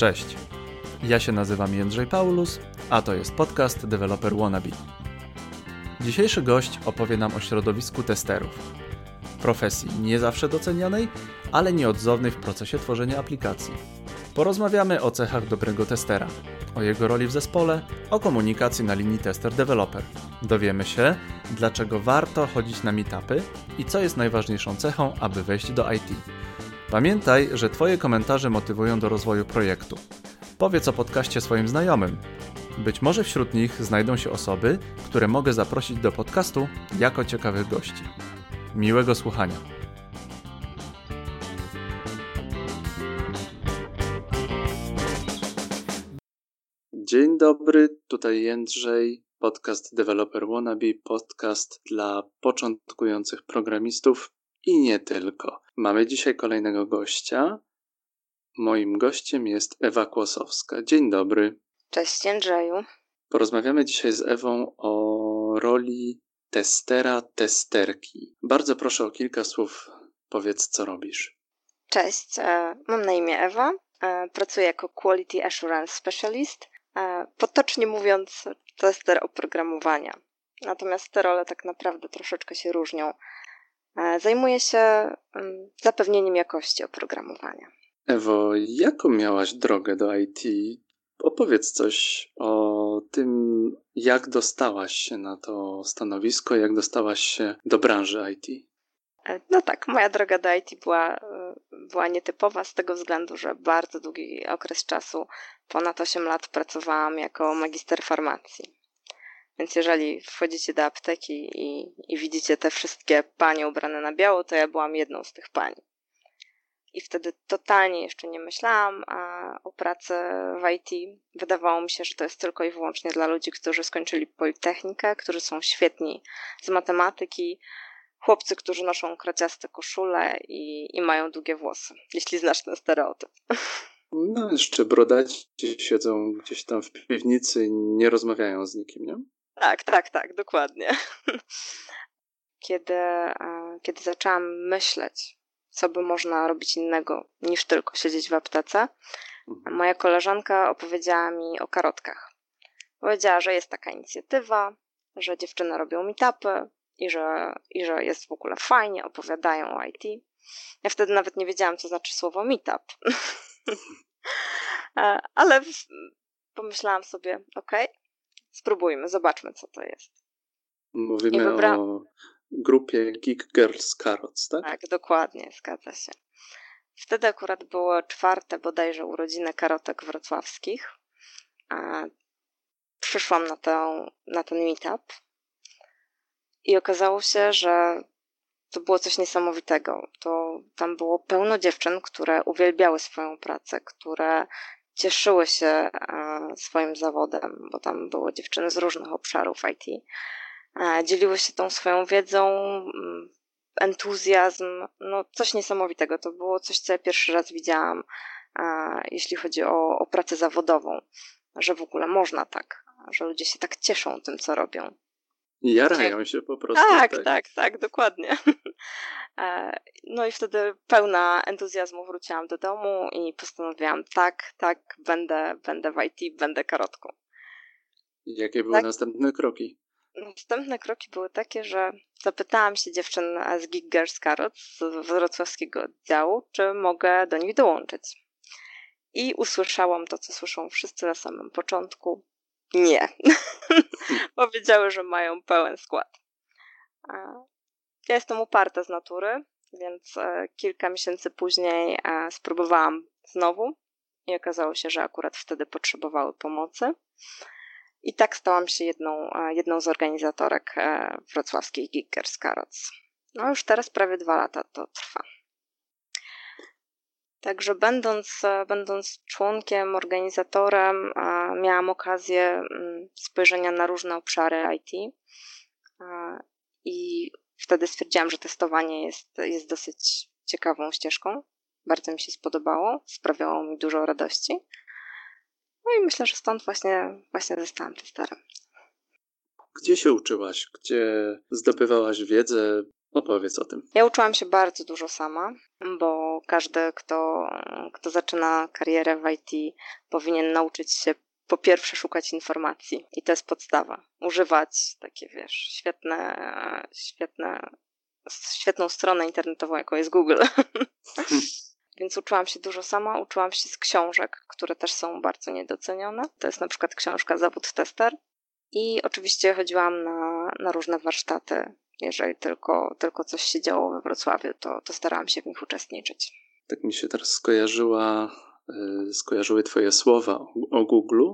Cześć. Ja się nazywam Jędrzej Paulus, a to jest podcast Developer Wannabe. Dzisiejszy gość opowie nam o środowisku testerów. Profesji nie zawsze docenianej, ale nieodzownej w procesie tworzenia aplikacji. Porozmawiamy o cechach dobrego testera, o jego roli w zespole, o komunikacji na linii tester-developer. Dowiemy się, dlaczego warto chodzić na meetupy i co jest najważniejszą cechą, aby wejść do IT. Pamiętaj, że Twoje komentarze motywują do rozwoju projektu. Powiedz o podcaście swoim znajomym. Być może wśród nich znajdą się osoby, które mogę zaprosić do podcastu jako ciekawych gości. Miłego słuchania. Dzień dobry, tutaj Jędrzej, podcast Developer Wannabe, podcast dla początkujących programistów i nie tylko. Mamy dzisiaj kolejnego gościa. Moim gościem jest Ewa Kłosowska. Dzień dobry. Cześć Jędrzeju. Porozmawiamy dzisiaj z Ewą o roli testera, testerki. Bardzo proszę o kilka słów. Powiedz, co robisz. Cześć, e, mam na imię Ewa. E, pracuję jako Quality Assurance Specialist. E, potocznie mówiąc, tester oprogramowania. Natomiast te role tak naprawdę troszeczkę się różnią. Zajmuję się mm, zapewnieniem jakości oprogramowania. Ewo, jaką miałaś drogę do IT? Opowiedz coś o tym, jak dostałaś się na to stanowisko, jak dostałaś się do branży IT. E, no tak, moja droga do IT była, e, była nietypowa z tego względu, że bardzo długi okres czasu, ponad 8 lat pracowałam jako magister farmacji. Więc jeżeli wchodzicie do apteki i, i widzicie te wszystkie panie ubrane na biało, to ja byłam jedną z tych pań. I wtedy totalnie jeszcze nie myślałam o pracy w IT. Wydawało mi się, że to jest tylko i wyłącznie dla ludzi, którzy skończyli Politechnikę, którzy są świetni z matematyki, chłopcy, którzy noszą kraciaste koszule i, i mają długie włosy, jeśli znasz ten stereotyp. No, jeszcze brodaci siedzą gdzieś tam w piwnicy nie rozmawiają z nikim, nie? Tak, tak, tak, dokładnie. Kiedy, kiedy zaczęłam myśleć co by można robić innego niż tylko siedzieć w aptece. Mhm. Moja koleżanka opowiedziała mi o karotkach. Powiedziała, że jest taka inicjatywa, że dziewczyny robią meetupy i że, i że jest w ogóle fajnie, opowiadają o IT. Ja wtedy nawet nie wiedziałam, co znaczy słowo meetup. E, ale pomyślałam sobie, ok, spróbujmy, zobaczmy, co to jest. Mówimy wybra... o grupie Geek Girls Carrots, tak? Tak, dokładnie, zgadza się. Wtedy akurat było czwarte bodajże urodziny karotek wrocławskich. A przyszłam na, tę, na ten meetup i okazało się, że to było coś niesamowitego. To tam było pełno dziewczyn, które uwielbiały swoją pracę, które cieszyły się swoim zawodem, bo tam było dziewczyny z różnych obszarów IT E, dzieliły się tą swoją wiedzą, mm, entuzjazm, no coś niesamowitego. To było coś, co ja pierwszy raz widziałam, e, jeśli chodzi o, o pracę zawodową, że w ogóle można tak, że ludzie się tak cieszą tym, co robią. I jarają się po prostu. Tak, tak, tak, tak dokładnie. E, no i wtedy pełna entuzjazmu wróciłam do domu i postanowiłam, tak, tak, będę, będę w IT, będę karotką. Jakie były tak? następne kroki? Następne kroki były takie, że zapytałam się dziewczyn z Geek Girls Carrot z wrocławskiego oddziału, czy mogę do nich dołączyć. I usłyszałam to, co słyszą wszyscy na samym początku. Nie. Powiedziały, że mają pełen skład. Ja jestem uparta z natury, więc e, kilka miesięcy później e, spróbowałam znowu i okazało się, że akurat wtedy potrzebowały pomocy. I tak stałam się jedną, e, jedną z organizatorek wrocławskich Geekers Carrots. No już teraz prawie dwa lata to trwa. Także będąc, będąc członkiem, organizatorem, miałam okazję mm, spojrzenia na różne obszary IT i wtedy stwierdziłam, że testowanie jest, jest dosyć ciekawą ścieżką. Bardzo mi się spodobało, sprawiało mi dużo radości. No i myślę, że stąd właśnie, właśnie zostałam testerem. Gdzie się uczyłaś? Gdzie zdobywałaś wiedzę? Opowiedz o tym. Ja uczyłam się bardzo dużo sama, bo każdy, kto, kto zaczyna karierę w IT, powinien nauczyć się po pierwsze szukać informacji i to jest podstawa. Używać takie, wiesz, świetne, świetne, świetną stronę internetową, jaką jest Google. Więc uczyłam się dużo sama, uczyłam się z książek, które też są bardzo niedocenione. To jest na przykład książka Zawód Tester. I oczywiście chodziłam na, na różne warsztaty. Jeżeli tylko, tylko coś się działo we Wrocławiu, to, to starałam się w nich uczestniczyć. Tak mi się teraz skojarzyła, skojarzyły Twoje słowa o, Google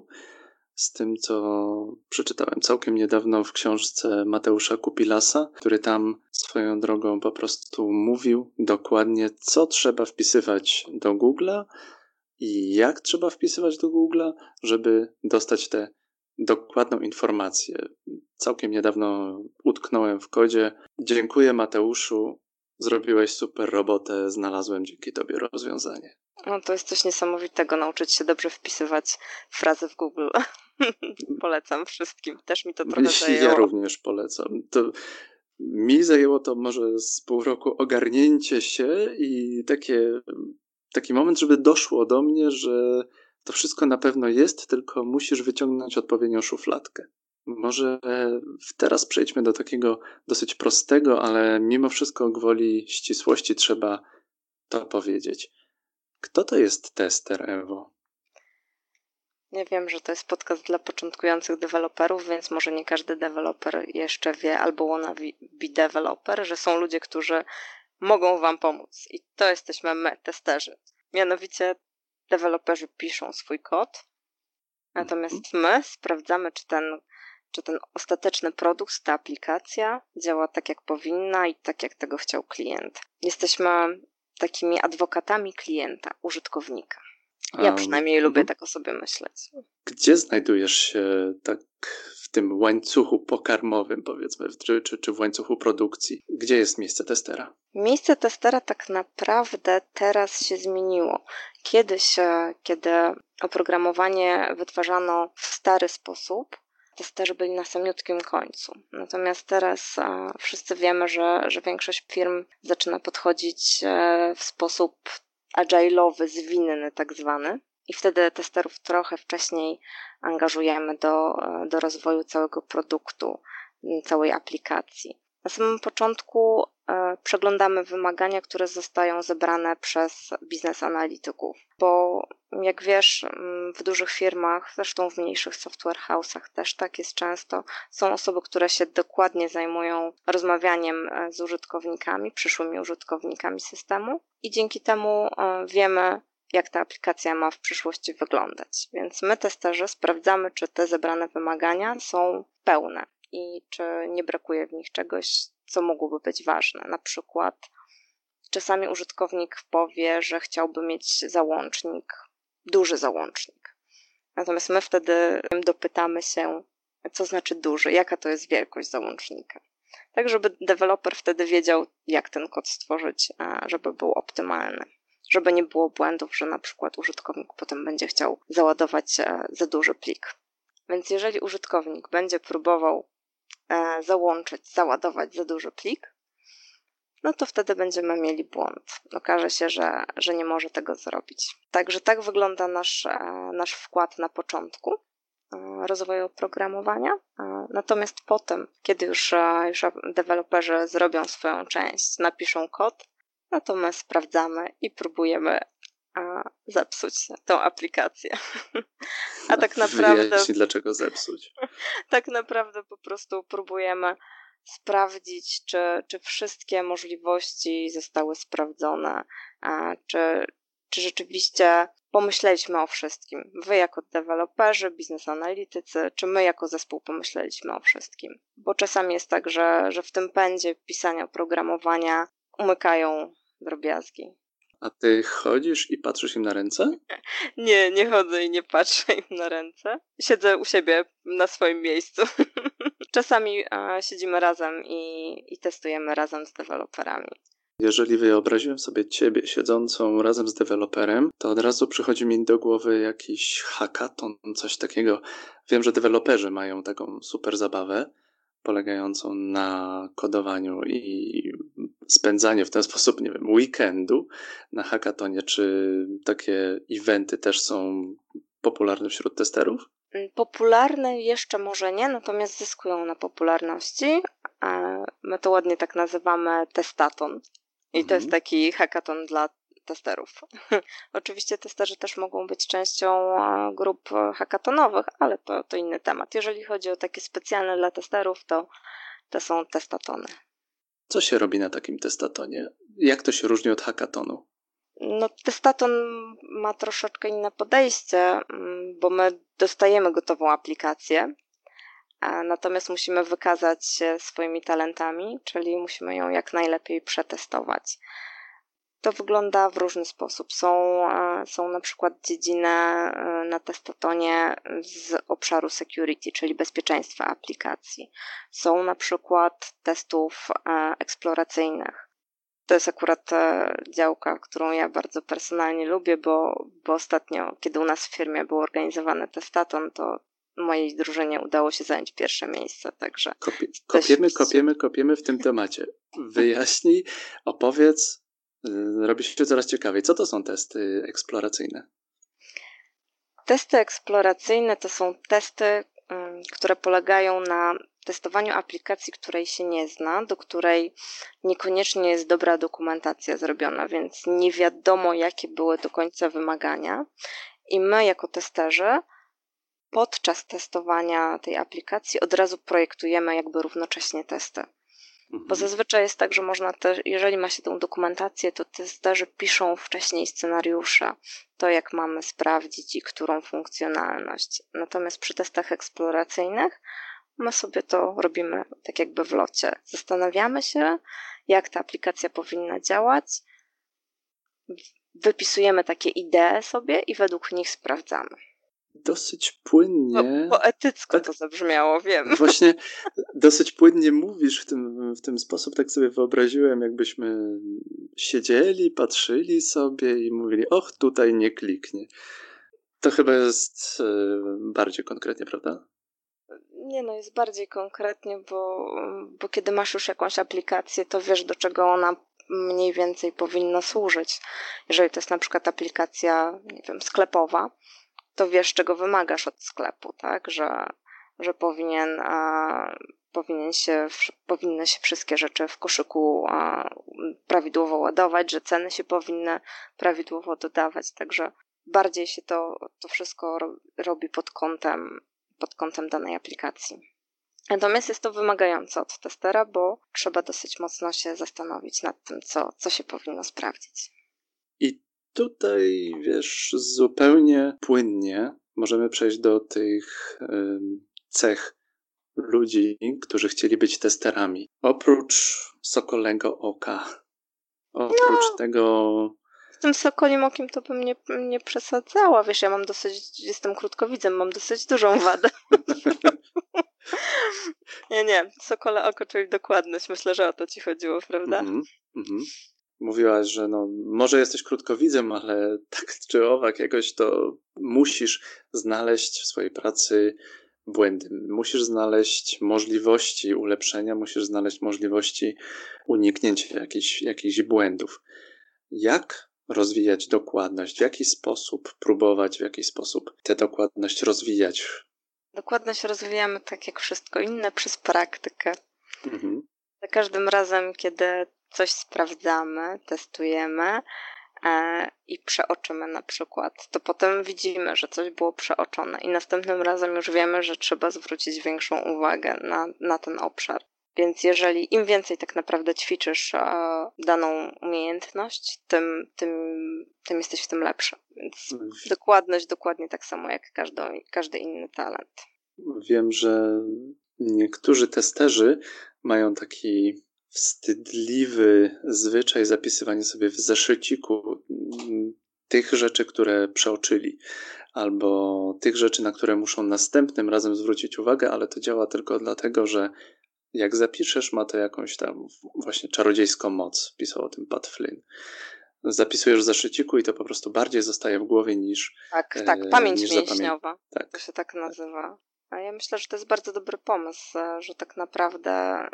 z tym, co przeczytałem całkiem niedawno w książce Mateusza Kupilasa, który tam swoją drogą po prostu mówił dokładnie, co trzeba wpisywać do Google'a i jak trzeba wpisywać do Google'a, żeby dostać te dokładną informację. Całkiem niedawno utknąłem w kodzie. Dziękuję Mateuszu, zrobiłeś super robotę, znalazłem dzięki tobie rozwiązanie. No to jest coś niesamowitego, nauczyć się dobrze wpisywać frazy w Google. Polecam wszystkim. Też mi to trochę zajęło. Ja również polecam. To mi zajęło to może z pół roku ogarnięcie się i takie, taki moment, żeby doszło do mnie, że to wszystko na pewno jest, tylko musisz wyciągnąć odpowiednią szufladkę. Może teraz przejdźmy do takiego dosyć prostego, ale mimo wszystko gwoli ścisłości trzeba to powiedzieć. Kto to jest tester, Ewo? Ja wiem, że to jest podcast dla początkujących deweloperów, więc może nie każdy deweloper jeszcze wie, albo wanna be developer, że są ludzie, którzy mogą Wam pomóc. I to jesteśmy my, testerzy. Mianowicie deweloperzy piszą swój kod, natomiast mhm. my sprawdzamy, czy ten, czy ten ostateczny produkt, ta aplikacja działa tak, jak powinna i tak, jak tego chciał klient. Jesteśmy takimi adwokatami klienta, użytkownika. Ja przynajmniej um, lubię tak o sobie myśleć. Gdzie znajdujesz się tak w tym łańcuchu pokarmowym, powiedzmy, czy, czy, czy w łańcuchu produkcji? Gdzie jest miejsce testera? Miejsce testera tak naprawdę teraz się zmieniło. Kiedyś, e, kiedy oprogramowanie wytwarzano w stary sposób, testerzy byli na samiutkim końcu. Natomiast teraz e, wszyscy wiemy, że, że większość firm zaczyna podchodzić e, w sposób agile'owy, zwinny tak zwany. I wtedy testerów trochę wcześniej angażujemy do, do rozwoju całego produktu, całej aplikacji. Na samym początku e, przeglądamy wymagania, które zostają zebrane przez biznes analityków, bo jak wiesz, w dużych firmach, zresztą w mniejszych software house'ach też tak jest często, są osoby, które się dokładnie zajmują rozmawianiem e, z użytkownikami, przyszłymi użytkownikami systemu i dzięki temu e, wiemy, jak ta aplikacja ma w przyszłości wyglądać. Więc my, testerzy, sprawdzamy, czy te zebrane wymagania są pełne i czy nie brakuje w nich czegoś, co mogłoby być ważne. Na przykład czasami użytkownik powie, że chciałby mieć załącznik, duży załącznik. Natomiast my wtedy dopytamy się, co znaczy duży, jaka to jest wielkość załącznika. Tak, żeby deweloper wtedy wiedział, jak ten kod stworzyć, żeby był optymalny. Żeby nie było błędów, że na przykład użytkownik potem będzie chciał załadować e, za duży plik. Więc jeżeli użytkownik będzie próbował załączyć, załadować za duży plik, no to wtedy będziemy mieli błąd. Okaże się, że, że nie może tego zrobić. Także tak wygląda nasz, e, nasz wkład na początku e, rozwoju oprogramowania. Natomiast potem, kiedy już, już deweloperzy zrobią swoją część, napiszą kod, no to my sprawdzamy i próbujemy zepsuć tą aplikację. A tak naprawdę. Wyjaśnij, dlaczego zepsuć. Tak naprawdę po prostu próbujemy sprawdzić, czy, czy wszystkie możliwości zostały sprawdzone, czy, czy rzeczywiście pomyśleliśmy o wszystkim. Wy jako deweloperzy, biznes analitycy, czy my jako zespół pomyśleliśmy o wszystkim. Bo czasami jest tak, że, że w tym pędzie pisania oprogramowania umykają drobiazgi. A ty chodzisz i patrzysz im na ręce? Nie, nie chodzę i nie patrzę im na ręce. Siedzę u siebie na swoim miejscu. Czasami a, siedzimy razem i, i testujemy razem z deweloperami. Jeżeli wyobraziłem sobie ciebie siedzącą razem z deweloperem, to od razu przychodzi mi do głowy jakiś hackathon, coś takiego. Wiem, że deweloperzy mają taką super zabawę, polegającą na kodowaniu i spędzanie w ten sposób, nie wiem, weekendu na hackatonie, czy takie eventy też są popularne wśród testerów? Popularne jeszcze może nie, natomiast zyskują na popularności. My to ładnie tak nazywamy testaton. I to jest mhm. taki hackathon dla testerów. Oczywiście testerzy też mogą być częścią grup hackatonowych, ale to, to inny temat. Jeżeli chodzi o takie specjalne dla testerów, to to są testatony. Co się robi na takim testatonie? Jak to się różni od hackatonu? No, testaton ma troszeczkę inne podejście, mm, bo my dostajemy gotową aplikację, natomiast musimy wykazać się swoimi talentami, czyli musimy ją jak najlepiej przetestować. To wygląda w różny sposób. Są, e, są na przykład dziedziny e, na testatonie z obszaru security, czyli bezpieczeństwa aplikacji. Są na przykład testów e, eksploracyjnych. To jest akurat działka, którą ja bardzo personalnie lubię, bo, bo ostatnio, kiedy u nas w firmie był organizowany testaton, to mojej drużynie udało się zająć pierwsze miejsce, także... Kopie, kopiemy, kopiemy, kopiemy w tym temacie. Wyjaśnij, opowiedz, robi się coraz ciekawiej. Co to są testy eksploracyjne? Testy eksploracyjne to są testy, które polegają na testowaniu aplikacji, której się nie zna, do której niekoniecznie jest dobra dokumentacja zrobiona, więc nie wiadomo, jakie były do końca wymagania. I my, jako testerzy, podczas testowania tej aplikacji od razu projektujemy jakby równocześnie testy. Bo mhm. zazwyczaj jest tak, że można też, jeżeli ma się tą dokumentację, to testerzy piszą wcześniej scenariusze, to jak mamy sprawdzić i którą funkcjonalność. Natomiast przy testach eksploracyjnych my sobie to robimy tak jakby w locie. Zastanawiamy się, jak ta aplikacja powinna działać, wypisujemy takie idee sobie i według nich sprawdzamy dosyć płynnie. Po, poetycko tak, to zabrzmiało, wiem. Właśnie dosyć płynnie mówisz w tym, w tym sposób, tak sobie wyobraziłem, jakbyśmy siedzieli, patrzyli sobie i mówili, och, tutaj nie kliknie. To chyba jest e, bardziej konkretnie, prawda? Nie no, jest bardziej konkretnie, bo, bo kiedy masz już jakąś aplikację, to wiesz, do czego ona mniej więcej powinna służyć. Jeżeli to jest na przykład aplikacja, nie wiem, sklepowa, to wiesz, czego wymagasz od sklepu, tak? Że, że powinien, a, powinien się, powinny się wszystkie rzeczy w koszyku a, prawidłowo ładować, że ceny się powinny prawidłowo dodawać, także bardziej się to, to wszystko robi pod kątem, pod kątem danej aplikacji. Natomiast jest to wymagające od testera, bo trzeba dosyć mocno się zastanowić nad tym, co, co się powinno sprawdzić. Tutaj, wiesz, zupełnie płynnie możemy przejść do tych cech ludzi, którzy chcieli być testerami. Oprócz sokolego oka, oprócz no, tego. Z tym sokolim okiem to bym nie, nie przesadzała. Wiesz, ja mam dosyć, jestem krótkowidzem, mam dosyć dużą wadę. nie, nie, sokole oko, czyli dokładność. Myślę, że o to ci chodziło, prawda? Mm -hmm, mówiłaś, że no, może jesteś krótkowidzem, ale tak czy owak jakoś to musisz znaleźć w swojej pracy błędy. Musisz znaleźć możliwości ulepszenia, musisz znaleźć możliwości uniknięcia jakichś, jakichś błędów. Jak rozwijać dokładność? W jaki sposób próbować, w jaki sposób tę dokładność rozwijać? Dokładność rozwijamy tak jak wszystko inne przez praktykę. Mhm. Za każdym razem, kiedy coś sprawdzamy, testujemy e, i przeoczymy na przykład, to potem widzimy, że coś było przeoczone i następnym razem już wiemy, że trzeba zwrócić większą uwagę na, na ten obszar. Więc jeżeli im więcej tak naprawdę ćwiczysz e, daną umiejętność, tym, tym, tym jesteś w tym lepszy. Więc dokładność dokładnie tak samo jak każdy, każdy inny talent. Wiem, że niektórzy testerzy mają taki wstydliwy zwyczaj zapisywania sobie w zeszyciku mm, tych rzeczy, które przeoczyli, albo tych rzeczy, na które muszą następnym razem zwrócić uwagę, ale to działa tylko dlatego, że jak zapiszesz, ma to jakąś tam właśnie czarodziejską moc. Pisał o tym Pat Flynn. Zapisujesz w zeszyciku i to po prostu bardziej zostaje w głowie niż. Tak, tak, pamięć mięśniowa. Tak. To się tak nazywa. A ja myślę, że to jest bardzo dobry pomysł, e, że tak naprawdę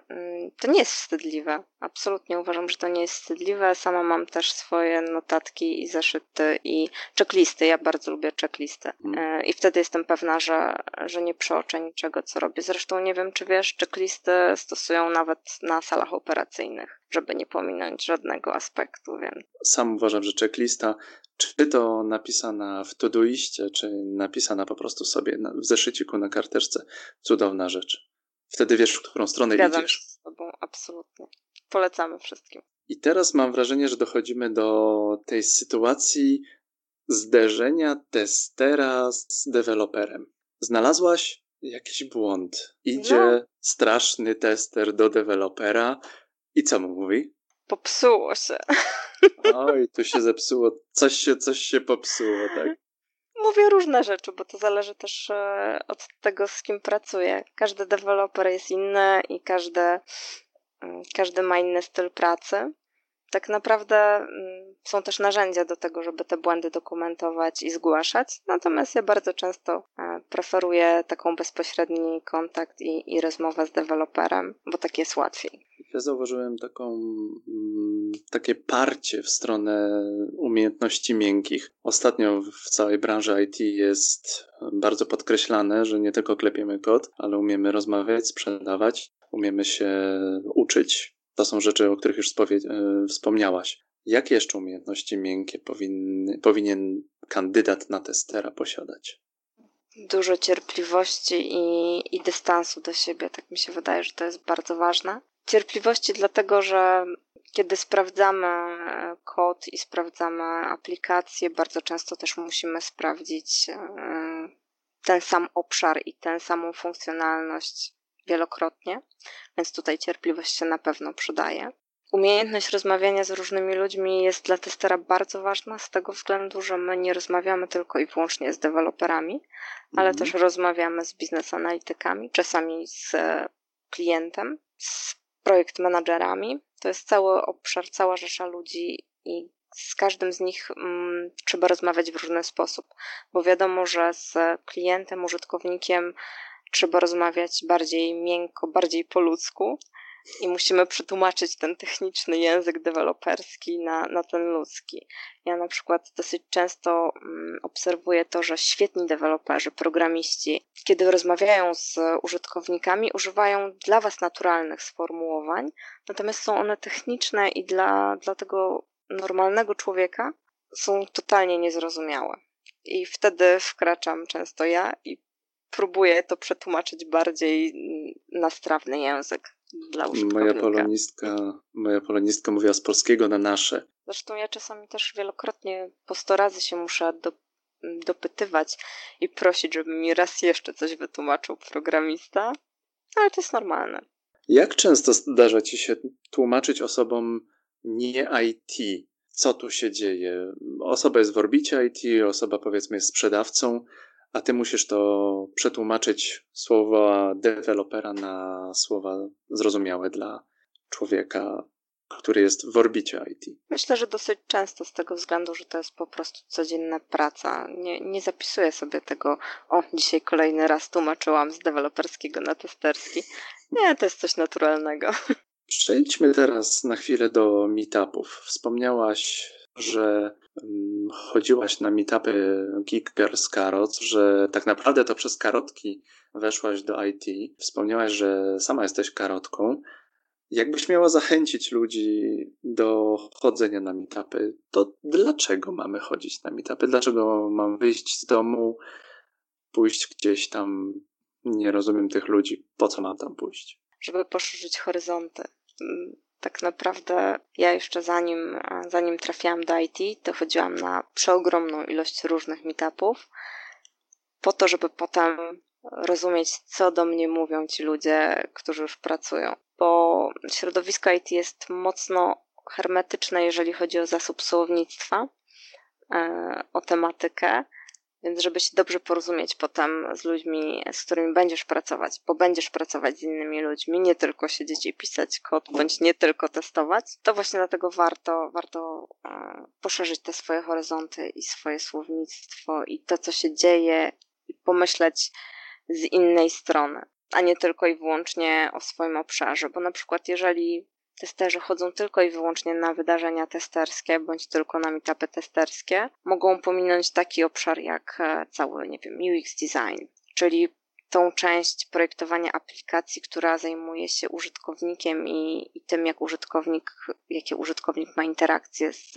mm, to nie jest wstydliwe. Absolutnie uważam, że to nie jest wstydliwe. Sama mam też swoje notatki i zeszyty i checklisty. Ja bardzo lubię checklisty. Hmm. I wtedy jestem pewna, że, że nie przeoczę niczego, co robię. Zresztą nie wiem, czy wiesz, checklisty stosują nawet na salach operacyjnych, żeby nie pominąć żadnego aspektu. Więc... Sam uważam, że checklista czy to napisana w Todoiście, czy napisana po prostu sobie w zeszyciku na karteczce, cudowna rzecz. Wtedy wiesz, w którą stronę Zgadzam idziesz. Się z tobą, absolutnie. Polecamy wszystkim. I teraz mam wrażenie, że dochodzimy do tej sytuacji zderzenia testera z deweloperem. Znalazłaś jakiś błąd. Idzie no. straszny tester do dewelopera i co mu mówi? Popsuło się. Oj, tu się zepsuło. Coś się, coś się popsuło, tak. Mówię różne rzeczy, bo to zależy też e, od tego, z kim pracuję. Każdy deweloper jest inny i każdy, mm, każdy ma inny styl pracy. Tak naprawdę mm, są też narzędzia do tego, żeby te błędy dokumentować i zgłaszać. Natomiast ja bardzo często e, preferuję taką bezpośredni kontakt i, i rozmowę z deweloperem, bo tak jest łatwiej. Ja zauważyłem taką, mm, takie parcie w stronę umiejętności miękkich. Ostatnio w całej branży IT jest bardzo podkreślane, że nie tylko klepiemy kod, ale umiemy rozmawiać, sprzedawać, umiemy się uczyć. To są rzeczy, o których już e, wspomniałaś. Jakie jeszcze umiejętności miękkie powinny, powinien kandydat na testera posiadać? Dużo cierpliwości i, i dystansu do siebie. Tak mi się wydaje, że to jest bardzo ważne. Cierpliwości, dlatego że kiedy sprawdzamy e, kod i sprawdzamy aplikację, bardzo często też musimy sprawdzić e, ten sam obszar i tę samą funkcjonalność wielokrotnie, więc tutaj cierpliwość się na pewno przydaje. Umiejętność rozmawiania z różnymi ludźmi jest dla testera bardzo ważna z tego względu, że my nie rozmawiamy tylko i wyłącznie z deweloperami, ale mhm. też rozmawiamy z biznes analitykami, czasami z klientem, z projekt managerami. To jest cały obszar, cała rzesza ludzi i z każdym z nich mm, trzeba rozmawiać w różny sposób, bo wiadomo, że z klientem, użytkownikiem trzeba rozmawiać bardziej miękko, bardziej po ludzku, i musimy przetłumaczyć ten techniczny język deweloperski na, na ten ludzki. Ja na przykład dosyć często mm, obserwuję to, że świetni deweloperzy, programiści, kiedy rozmawiają z użytkownikami, używają dla Was naturalnych sformułowań, natomiast są one techniczne i dla, dla tego normalnego człowieka są totalnie niezrozumiałe. I wtedy wkraczam często ja i próbuję to przetłumaczyć bardziej mm, na strawny język dla Moja polonistka, moja polonistka mówiła z polskiego na nasze. Zresztą ja czasami też wielokrotnie po sto razy się muszę do, dopytywać i prosić, żeby mi raz jeszcze coś wytłumaczył programista, ale to jest normalne. Jak często zdarza ci się tłumaczyć osobom nie IT? Co tu się dzieje? Osoba jest w orbicie IT, osoba powiedzmy jest sprzedawcą, a ty musisz to przetłumaczyć słowa dewelopera na słowa zrozumiałe dla człowieka, który jest w orbicie IT. Myślę, że dosyć często z tego względu, że to jest po prostu codzienna praca. Nie, nie zapisuję sobie tego, o, dzisiaj kolejny raz tłumaczyłam z deweloperskiego na testerski. Nie, to jest coś naturalnego. Przejdźmy teraz na chwilę do meetupów. Wspomniałaś że mm, chodziłaś na meetupy Geekers Carrots, że tak naprawdę to przez karotki weszłaś do IT. Wspomniałaś, że sama jesteś karotką. Jakbyś miała zachęcić ludzi do chodzenia na meetupy, to dlaczego mamy chodzić na meetupy? Dlaczego mam wyjść z domu, pójść gdzieś tam? Nie rozumiem tych ludzi. Po co mam tam pójść? Żeby poszerzyć horyzonty tak naprawdę ja jeszcze zanim, zanim trafiłam do IT, to chodziłam na przeogromną ilość różnych meetupów, po to, żeby potem rozumieć, co do mnie mówią ci ludzie, którzy już pracują. Bo środowisko IT jest mocno hermetyczne, jeżeli chodzi o zasób słownictwa, e, o tematykę. Więc żeby się dobrze porozumieć potem z ludźmi, z którymi będziesz pracować, bo będziesz pracować z innymi ludźmi, nie tylko siedzieć i pisać kod, bądź nie tylko testować, to właśnie dlatego warto, warto e, poszerzyć te swoje horyzonty i swoje słownictwo i to, co się dzieje i pomyśleć, z innej strony, a nie tylko i wyłącznie o swoim obszarze, bo na przykład jeżeli testerzy chodzą tylko i wyłącznie na wydarzenia testerskie bądź tylko na meetupy testerskie, mogą pominąć taki obszar jak e, cały, nie wiem, UX design, czyli tą część projektowania aplikacji, która zajmuje się użytkownikiem i, i tym, jak użytkownik, jakie użytkownik ma interakcje z,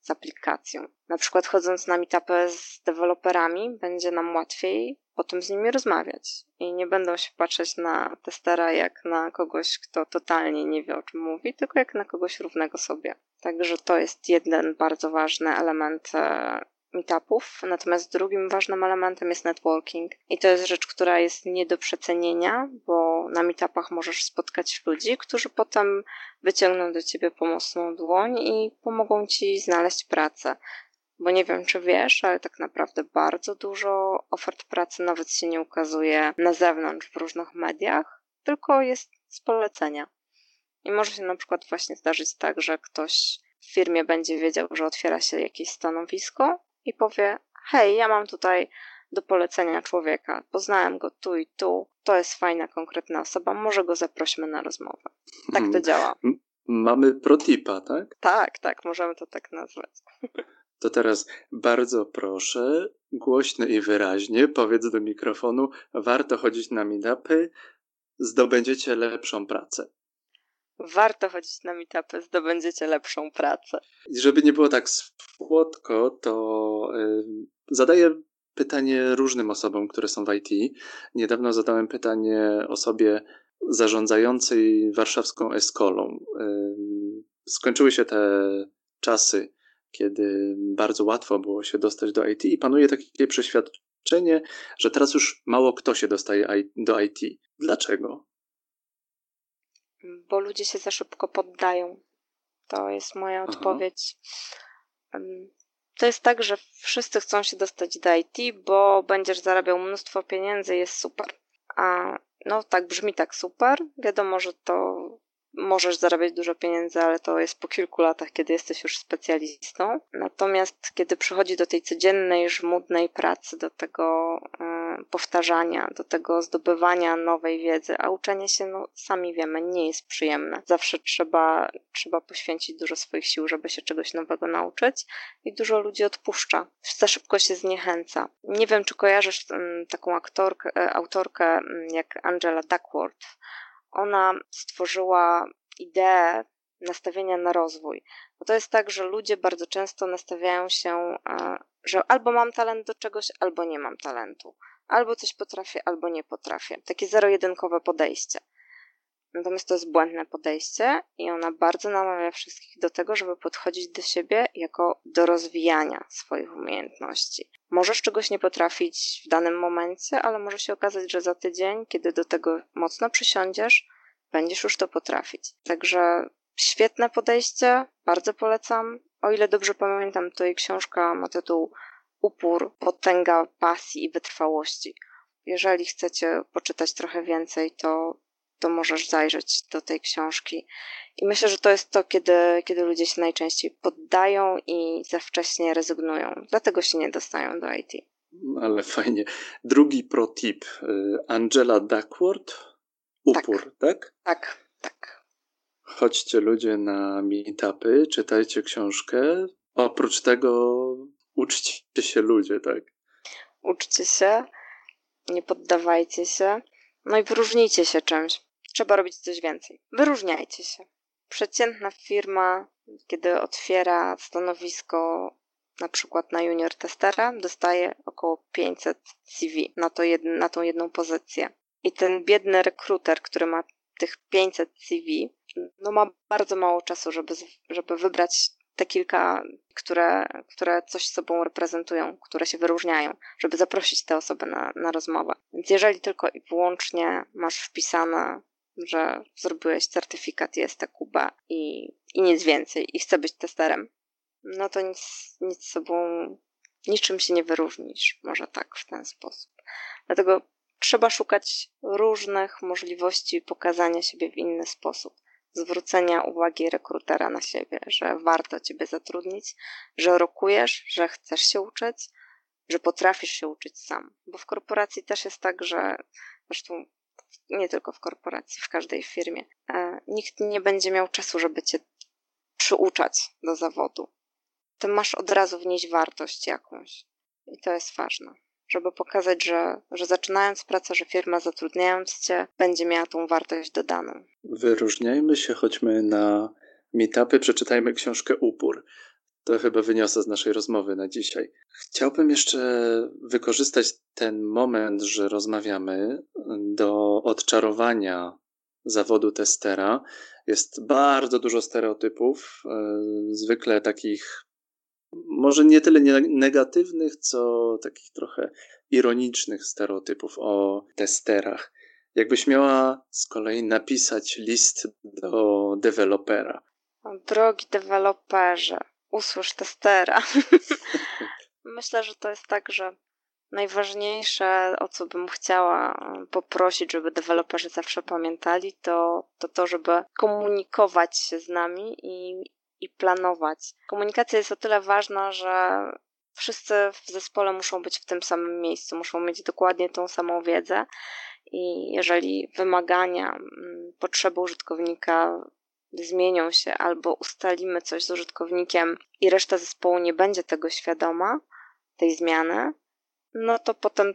z aplikacją. Na przykład chodząc na meetupy z deweloperami, będzie nam łatwiej o tym z nimi rozmawiać i nie będą się patrzeć na testera jak na kogoś, kto totalnie nie wie o czym mówi, tylko jak na kogoś równego sobie. Także to jest jeden bardzo ważny element e, meetupów, natomiast drugim ważnym elementem jest networking i to jest rzecz, która jest nie do przecenienia, bo na meetupach możesz spotkać ludzi, którzy potem wyciągną do ciebie pomocną dłoń i pomogą ci znaleźć pracę. Bo nie wiem, czy wiesz, ale tak naprawdę bardzo dużo ofert pracy nawet się nie ukazuje na zewnątrz w różnych mediach, tylko jest z polecenia. I może się na przykład właśnie zdarzyć tak, że ktoś w firmie będzie wiedział, że otwiera się jakieś stanowisko i powie: Hej, ja mam tutaj do polecenia człowieka, poznałem go tu i tu, to jest fajna, konkretna osoba, może go zaprośmy na rozmowę. Tak to hmm. działa. Mamy protipa, tak? Tak, tak, możemy to tak nazwać. To teraz bardzo proszę, głośno i wyraźnie powiedz do mikrofonu, warto chodzić na meetupy, zdobędziecie lepszą pracę warto chodzić na meetupy, zdobędziecie lepszą pracę. I żeby nie było tak słodko, to yy, zadaję pytanie różnym osobom, które są w IT. Niedawno zadałem pytanie osobie zarządzającej warszawską eskolą. Yy, skończyły się te czasy, kiedy bardzo łatwo było się dostać do IT i panuje takie przeświadczenie, że teraz już mało kto się dostaje do IT. Dlaczego? Bo ludzie się za szybko poddają. To jest moja Aha. odpowiedź. To jest tak, że wszyscy chcą się dostać do IT, bo będziesz zarabiał mnóstwo pieniędzy, jest super. A no tak brzmi tak super. Wiadomo, że to możesz zarabiać dużo pieniędzy, ale to jest po kilku latach, kiedy jesteś już specjalistą. Natomiast kiedy przychodzi do tej codziennej, żmudnej pracy, do tego y, powtarzania, do tego zdobywania nowej wiedzy, a uczenie się, no sami wiemy, nie jest przyjemne. Zawsze trzeba, trzeba poświęcić dużo swoich sił, żeby się czegoś nowego nauczyć i dużo ludzi odpuszcza. Za szybko się zniechęca. Nie wiem, czy kojarzysz y, taką aktorkę, y, autorkę jak Angela Duckworth ona stworzyła ideę nastawienia na rozwój. Bo to jest tak, że ludzie bardzo często nastawiają się, e, że albo mam talent do czegoś, albo nie mam talentu. Albo coś potrafię, albo nie potrafię. Takie zero-jedynkowe podejście. Natomiast to jest błędne podejście i ona bardzo namawia wszystkich do tego, żeby podchodzić do siebie jako do rozwijania swoich umiejętności. Możesz czegoś nie potrafić w danym momencie, ale może się okazać, że za tydzień, kiedy do tego mocno przysiądziesz, będziesz już to potrafić. Także świetne podejście, bardzo polecam. O ile dobrze pamiętam, to jej książka ma tytuł Upór, potęga pasji i wytrwałości. Jeżeli chcecie poczytać trochę więcej, to to możesz zajrzeć do tej książki. I myślę, że to jest to, kiedy, kiedy ludzie się najczęściej poddają i za wcześnie rezygnują. Dlatego się nie dostają do IT. Ale fajnie. Drugi pro tip. Y, Angela Duckworth. Upór, tak? Tak, tak. tak. Chodźcie ludzie na meetupy, czytajcie książkę. Oprócz tego uczcie się ludzie, tak? Uczcie się, nie poddawajcie się. No i wyróżnijcie się czymś trzeba robić coś więcej. Wyróżniajcie się. Przeciętna firma, kiedy otwiera stanowisko na przykład na junior testera, dostaje około 500 CV na, to na tą jedną pozycję. I ten biedny rekruter, który ma tych 500 CV, no ma bardzo mało czasu, żeby, żeby wybrać te kilka, które, które coś sobą reprezentują, które się wyróżniają, żeby zaprosić te osoby na, na rozmowę. Więc jeżeli tylko i wyłącznie masz wpisane że zrobiłeś certyfikat ISTQB i, i nic więcej i chcę być testerem, no to nic, nic sobą, niczym się nie wyróżnisz, może tak w ten sposób. Dlatego trzeba szukać różnych możliwości pokazania siebie w inny sposób. Zwrócenia uwagi rekrutera na siebie, że warto ciebie zatrudnić, że rokujesz, że chcesz się uczyć, że potrafisz się uczyć sam. Bo w korporacji też jest tak, że zresztą nie tylko w korporacji, w każdej firmie, e, nikt nie będzie miał czasu, żeby cię przyuczać do zawodu. Ty masz od razu wnieść wartość jakąś. I to jest ważne żeby pokazać, że, że zaczynając pracę, że firma zatrudniając cię będzie miała tą wartość dodaną. Wyróżniajmy się, chodźmy na meetupy, przeczytajmy książkę Upór. To chyba wyniosę z naszej rozmowy na dzisiaj. Chciałbym jeszcze wykorzystać ten moment, że rozmawiamy, do odczarowania zawodu testera. Jest bardzo dużo stereotypów, e, zwykle takich może nie tyle negatywnych, co takich trochę ironicznych stereotypów o testerach. Jakbyś miała z kolei napisać list do dewelopera. Drogi deweloperze, usłysz testera. Myślę, że to jest tak, że najważniejsze, o co bym chciała poprosić, żeby deweloperzy zawsze pamiętali, to to, to żeby komunikować się z nami i, i planować. Komunikacja jest o tyle ważna, że wszyscy w zespole muszą być w tym samym miejscu, muszą mieć dokładnie tą samą wiedzę i jeżeli wymagania, mm, potrzeby użytkownika zmienią się albo ustalimy coś z użytkownikiem i reszta zespołu nie będzie tego świadoma, tej zmiany, no to potem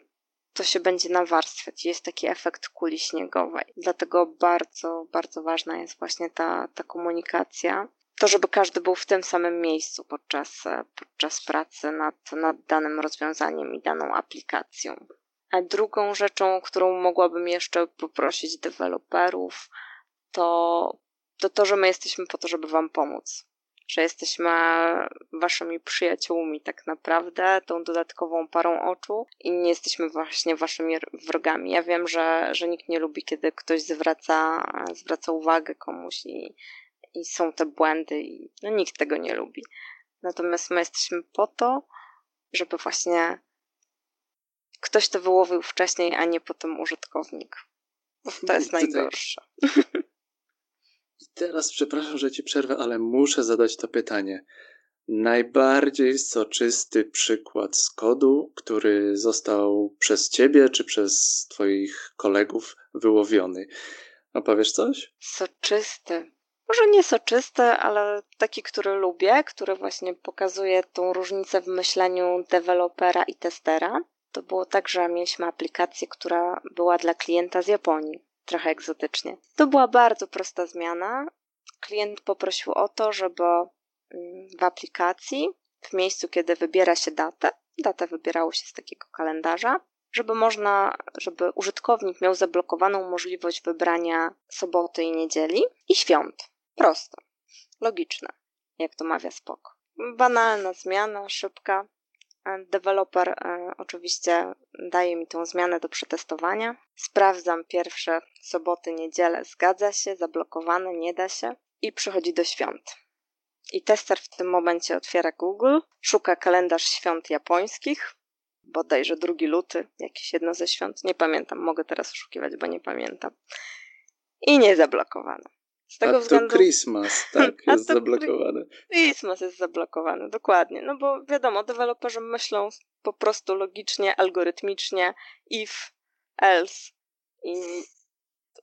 to się będzie nawarstwiać. Jest taki efekt kuli śniegowej. Dlatego bardzo, bardzo ważna jest właśnie ta, ta komunikacja to, żeby każdy był w tym samym miejscu podczas, podczas pracy nad, nad danym rozwiązaniem i daną aplikacją. A drugą rzeczą, którą mogłabym jeszcze poprosić deweloperów, to, to to, że my jesteśmy po to, żeby Wam pomóc. Że jesteśmy Waszymi przyjaciółmi, tak naprawdę, tą dodatkową parą oczu i nie jesteśmy właśnie Waszymi wrogami. Ja wiem, że, że nikt nie lubi, kiedy ktoś zwraca, zwraca uwagę komuś i, i są te błędy i no, nikt tego nie lubi. Natomiast my jesteśmy po to, żeby właśnie ktoś to wyłowił wcześniej, a nie potem użytkownik. To jest najgorsze. Teraz przepraszam, że ci przerwę, ale muszę zadać to pytanie. Najbardziej soczysty przykład z kodu, który został przez ciebie czy przez twoich kolegów wyłowiony. Opowiesz coś? Soczysty może nie soczysty, ale taki, który lubię, który właśnie pokazuje tą różnicę w myśleniu dewelopera i testera. To było tak, że mieliśmy aplikację, która była dla klienta z Japonii, trochę egzotycznie. To była bardzo prosta zmiana. Klient poprosił o to, żeby mm, w aplikacji, w miejscu, kiedy wybiera się datę, datę wybierało się z takiego kalendarza, żeby można, żeby użytkownik miał zablokowaną możliwość wybrania soboty i niedzieli i świąt. Proste, logiczne, jak to mawia spoko. Banalna zmiana, szybka. Deweloper e, oczywiście daje mi tą zmianę do przetestowania. Sprawdzam pierwsze soboty, niedzielę, zgadza się, zablokowane, nie da się i przychodzi do świąt. I tester w tym momencie otwiera Google, szuka kalendarz świąt japońskich, bodajże drugi luty, jakieś jedno ze świąt, nie pamiętam, mogę teraz oszukiwać, bo nie pamiętam. I nie zablokowane. Z tego A względu... to Christmas, tak, jest zablokowany. Christmas jest zablokowany, dokładnie. No bo wiadomo, deweloperzy myślą po prostu logicznie, algorytmicznie, if, else i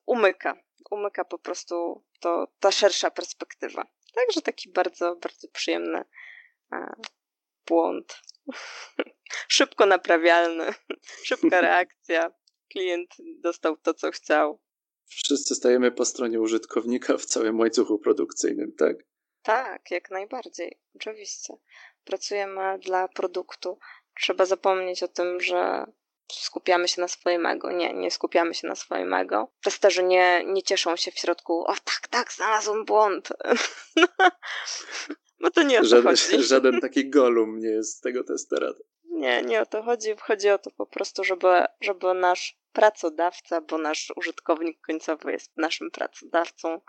umyka. Umyka po prostu to, ta szersza perspektywa. Także taki bardzo, bardzo przyjemny e, błąd. Szybko naprawialny, szybka reakcja. Klient dostał to, co chciał wszyscy stajemy po stronie użytkownika w całym łańcuchu produkcyjnym, tak? Tak, jak najbardziej, oczywiście. Pracujemy dla produktu. Trzeba zapomnieć o tym, że skupiamy się na swoim ego. Nie, nie skupiamy się na swoim ego. Testerzy nie, nie cieszą się w środku, o tak, tak, znalazłem błąd. Bo to nie o to żaden, chodzi. Żaden taki golum nie jest z tego testera. Nie, nie o to chodzi. Chodzi o to po prostu, żeby, żeby nasz pracodawca, bo nasz użytkownik końcowy jest naszym pracodawcą,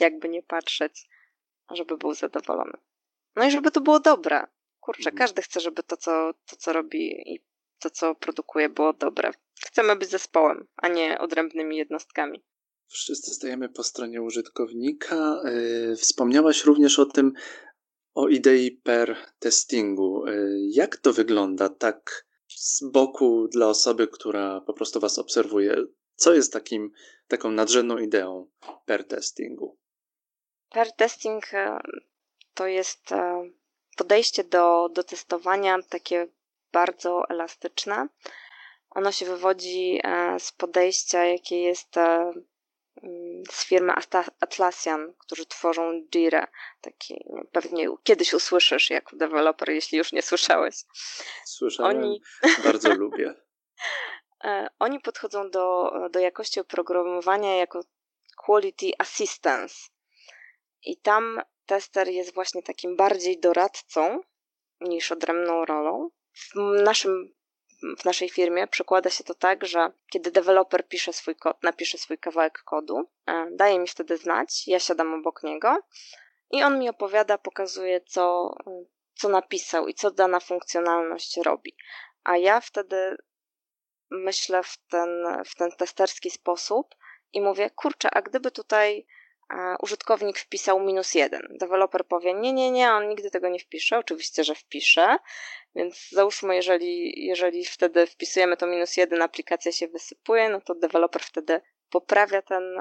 jakby nie patrzeć, żeby był zadowolony. No i żeby to było dobre. Kurczę, mhm. każdy chce, żeby to co, to, co robi i to, co produkuje, było dobre. Chcemy być zespołem, a nie odrębnymi jednostkami. Wszyscy stajemy po stronie użytkownika. Yy, wspomniałaś również o tym, o idei per testingu. Yy, jak to wygląda tak z boku dla osoby, która po prostu was obserwuje, co jest takim, taką nadrzędną ideą per testingu? Per testing e, to jest e, podejście do, do testowania takie bardzo elastyczne. Ono się wywodzi e, z podejścia, jakie jest z firmy Atlassian, którzy tworzą Jira. Taki, pewnie kiedyś usłyszysz jako deweloper, jeśli już nie słyszałeś. Słyszałem, Oni... bardzo lubię. E, oni podchodzą do, do jakości oprogramowania jako quality assistance. I tam tester jest właśnie takim bardziej doradcą niż odrębną rolą. W naszym w naszej firmie przekłada się to tak, że kiedy deweloper pisze swój kod, napisze swój kawałek kodu, e, daje mi wtedy znać, ja siadam obok niego i on mi opowiada, pokazuje, co, co napisał i co dana funkcjonalność robi. A ja wtedy myślę w ten, w ten testerski sposób i mówię, kurczę, a gdyby tutaj użytkownik wpisał minus jeden. Deweloper powie, nie, nie, nie, on nigdy tego nie wpisze. Oczywiście, że wpisze, więc załóżmy, jeżeli, jeżeli wtedy wpisujemy to minus jeden, aplikacja się wysypuje, no to deweloper wtedy poprawia ten,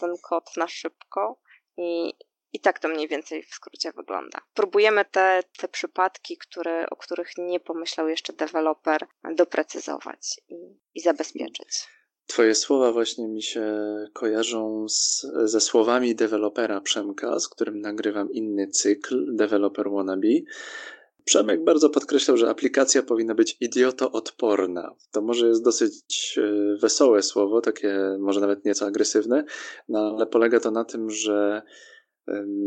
ten kod na szybko i, i tak to mniej więcej w skrócie wygląda. Próbujemy te, te przypadki, które, o których nie pomyślał jeszcze deweloper, doprecyzować i, i zabezpieczyć. Twoje słowa właśnie mi się kojarzą z, ze słowami dewelopera Przemka, z którym nagrywam inny cykl, Developer Wannabe. Przemek bardzo podkreślał, że aplikacja powinna być idioto-odporna. To może jest dosyć e, wesołe słowo, takie może nawet nieco agresywne, no ale polega to na tym, że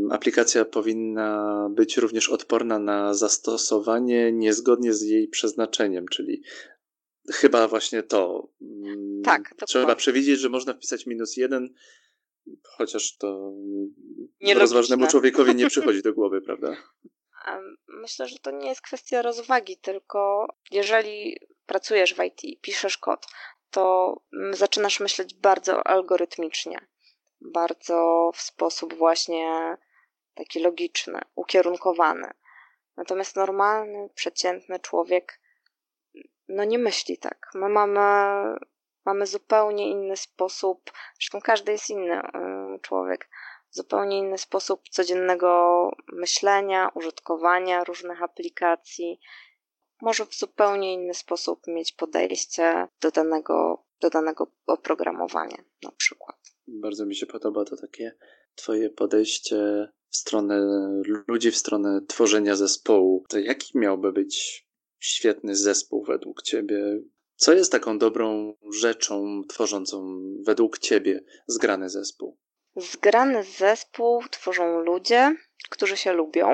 aplikacja powinna być również odporna na zastosowanie niezgodnie z jej przeznaczeniem, czyli chyba właśnie to. Mm, tak, to Trzeba przewidzieć, że można wpisać minus jeden, chociaż to rozważnemu człowiekowi nie przychodzi do głowy, prawda? Myślę, że to nie jest kwestia rozwagi, tylko jeżeli pracujesz w IT, piszesz kod, to zaczynasz myśleć bardzo algorytmicznie, bardzo w sposób właśnie taki logiczny, ukierunkowany. Natomiast normalny, przeciętny człowiek no nie myśli tak. My mamy, mamy zupełnie inny sposób, zresztą każdy jest inny y, człowiek, zupełnie inny sposób codziennego myślenia, użytkowania różnych aplikacji. Może w zupełnie inny sposób mieć podejście do danego, do danego oprogramowania, na przykład. Bardzo mi się podoba to takie Twoje podejście w stronę ludzi, w stronę tworzenia zespołu. To jaki miałby być świetny zespół według ciebie? Co jest taką dobrą rzeczą tworzącą według ciebie zgrany zespół? Zgrany zespół tworzą ludzie, którzy się lubią,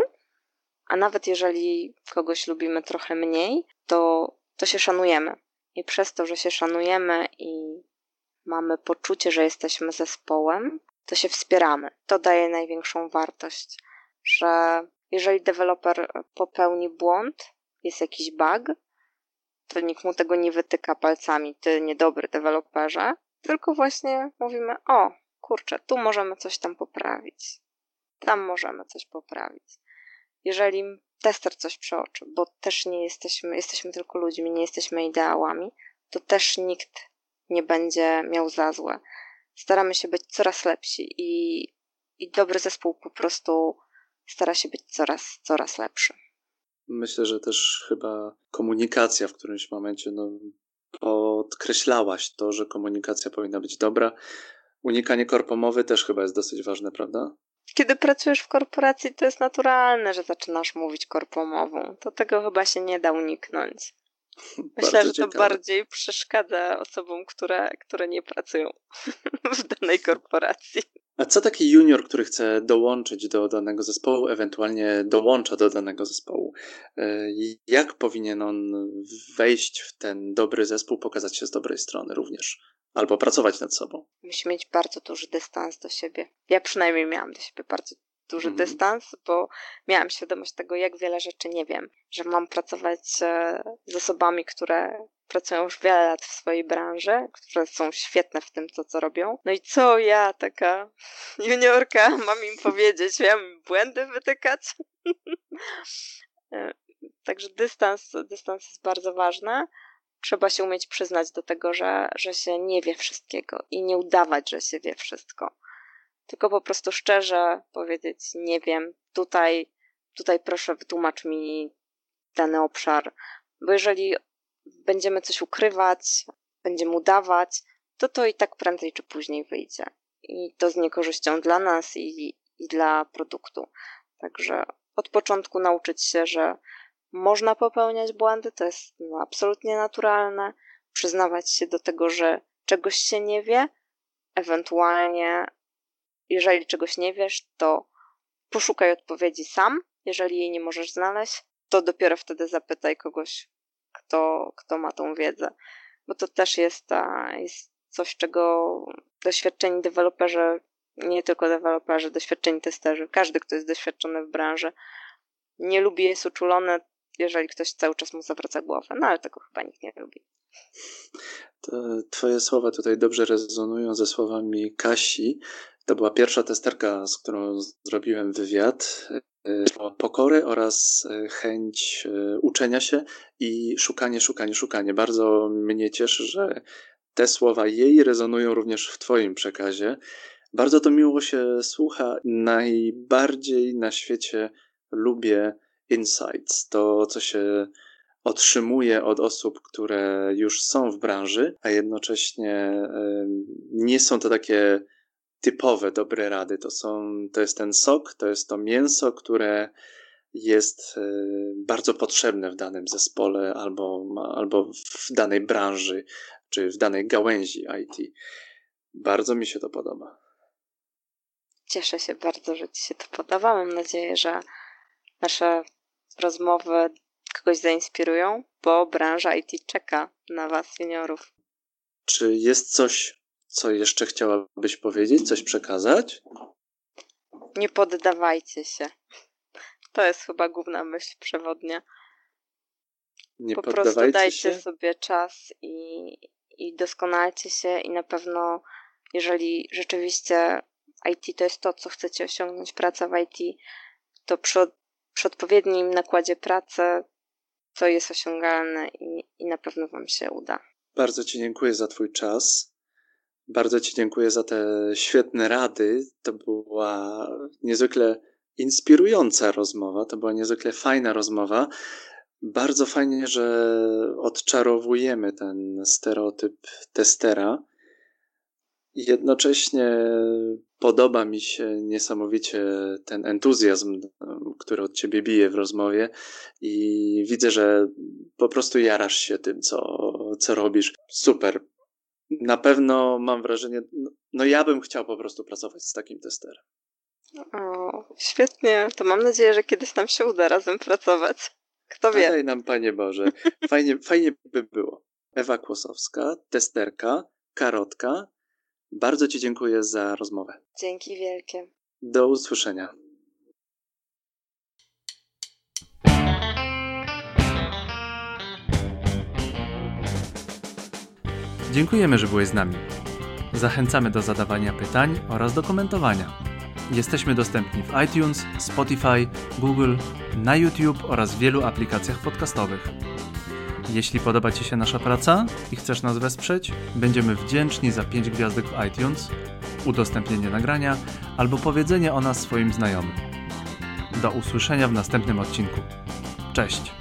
a nawet jeżeli kogoś lubimy trochę mniej, to, to się szanujemy. I przez to, że się szanujemy i mamy poczucie, że jesteśmy zespołem, to się wspieramy. To daje największą wartość, że jeżeli deweloper popełni błąd, jest jakiś bug, to nikt mu tego nie wytyka palcami, ty niedobry deweloperze, tylko właśnie mówimy, o, kurczę, tu możemy coś tam poprawić, tam możemy coś poprawić. Jeżeli tester coś przeoczy, bo też nie jesteśmy, jesteśmy tylko ludźmi, nie jesteśmy ideałami, to też nikt nie będzie miał za złe. Staramy się być coraz lepsi i, i dobry zespół po prostu stara się być coraz, coraz lepszy. Myślę, że też chyba komunikacja w którymś momencie no, podkreślałaś to, że komunikacja powinna być dobra. Unikanie korpomowy też chyba jest dosyć ważne, prawda? Kiedy pracujesz w korporacji, to jest naturalne, że zaczynasz mówić korpomową. To tego chyba się nie da uniknąć. Myślę, że to bardziej przeszkadza osobom, które, które nie pracują w danej korporacji. A co taki junior, który chce dołączyć do danego zespołu, ewentualnie dołącza do danego zespołu? E, jak powinien on wejść w ten dobry zespół, pokazać się z dobrej strony również? Albo pracować nad sobą? Musi mieć bardzo duży dystans do siebie. Ja przynajmniej miałam do siebie bardzo duży mhm. dystans, bo miałam świadomość tego, jak wiele rzeczy nie wiem, że mam pracować e, z osobami, które pracują już wiele lat w swojej branży, które są świetne w tym, co, co robią. No i co ja, taka juniorka, mam im powiedzieć? Miałam błędy wytykać? E, Także dystans, dystans jest bardzo ważny. Trzeba się umieć przyznać do tego, że, że się nie wie wszystkiego i nie udawać, że się wie wszystko. Tylko po prostu szczerze powiedzieć, nie wiem, tutaj, tutaj proszę wytłumacz mi dany obszar, bo jeżeli będziemy coś ukrywać, będziemy udawać, to to i tak prędzej czy później wyjdzie. I to z niekorzyścią dla nas i, i dla produktu. Także od początku nauczyć się, że można popełniać błędy, to jest no, absolutnie naturalne. Przyznawać się do tego, że czegoś się nie wie, ewentualnie, jeżeli czegoś nie wiesz, to poszukaj odpowiedzi sam. Jeżeli jej nie możesz znaleźć, to dopiero wtedy zapytaj kogoś, kto, kto ma tą wiedzę. Bo to też jest, ta, jest coś, czego doświadczeni deweloperzy, nie tylko deweloperzy, doświadczeni testerzy, każdy, kto jest doświadczony w branży, nie lubi, jest uczulony, jeżeli ktoś cały czas mu zawraca głowę. No ale tego chyba nikt nie lubi. To twoje słowa tutaj dobrze rezonują ze słowami Kasi. To była pierwsza testerka, z którą zrobiłem wywiad. E, pokory oraz e, chęć e, uczenia się i szukanie, szukanie, szukanie. Bardzo mnie cieszy, że te słowa jej rezonują również w Twoim przekazie. Bardzo to miło się słucha. Najbardziej na świecie lubię insights, to co się otrzymuje od osób, które już są w branży, a jednocześnie nie są to takie typowe dobre rady. To, są, to jest ten sok, to jest to mięso, które jest e, bardzo potrzebne w danym zespole albo, albo w danej branży, czy w danej gałęzi IT. Bardzo mi się to podoba. Cieszę się bardzo, że Ci się to podoba. Mam nadzieję, że nasze rozmowy kogoś zainspirują, bo branża IT czeka na Was, seniorów. Czy jest coś, co jeszcze chciałabyś powiedzieć, coś przekazać? Nie poddawajcie się. To jest chyba główna myśl przewodnia. Nie po prostu dajcie się? sobie czas i, i doskonalcie się i na pewno jeżeli rzeczywiście IT to jest to, co chcecie osiągnąć, praca w IT, to przy, przy odpowiednim nakładzie pracy to jest osiągalne i, i na pewno Wam się uda. Bardzo Ci dziękuję za Twój czas. Bardzo Ci dziękuję za te świetne rady. To była niezwykle inspirująca rozmowa, to była niezwykle fajna rozmowa. Bardzo fajnie, że odczarowujemy ten stereotyp testera. Jednocześnie podoba mi się niesamowicie ten entuzjazm, który od ciebie bije w rozmowie i widzę, że po prostu jarasz się tym, co, co robisz. Super. Na pewno mam wrażenie, no, no ja bym chciał po prostu pracować z takim testerem. O, świetnie. To mam nadzieję, że kiedyś nam się uda razem pracować. Kto wie. Daj nam, Panie Boże. Fajnie, fajnie by było. Ewa Kłosowska, testerka, karotka. Bardzo Ci dziękuję za rozmowę. Dzięki wielkie. Do usłyszenia. Dziękujemy, że byłeś z nami. Zachęcamy do zadawania pytań oraz do komentowania. Jesteśmy dostępni w iTunes, Spotify, Google, na YouTube oraz w wielu aplikacjach podcastowych. Jeśli podoba Ci się nasza praca i chcesz nas wesprzeć, będziemy wdzięczni za 5 gwiazdek w iTunes, udostępnienie nagrania albo powiedzenie o nas swoim znajomym. Do usłyszenia w następnym odcinku. Cześć!